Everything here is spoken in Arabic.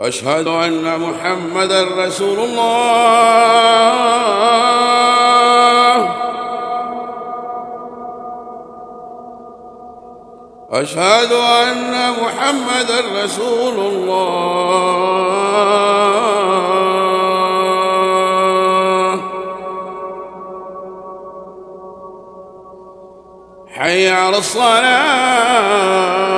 أشهد أن محمدا رسول الله. أشهد أن محمدا رسول الله. حي على الصلاة.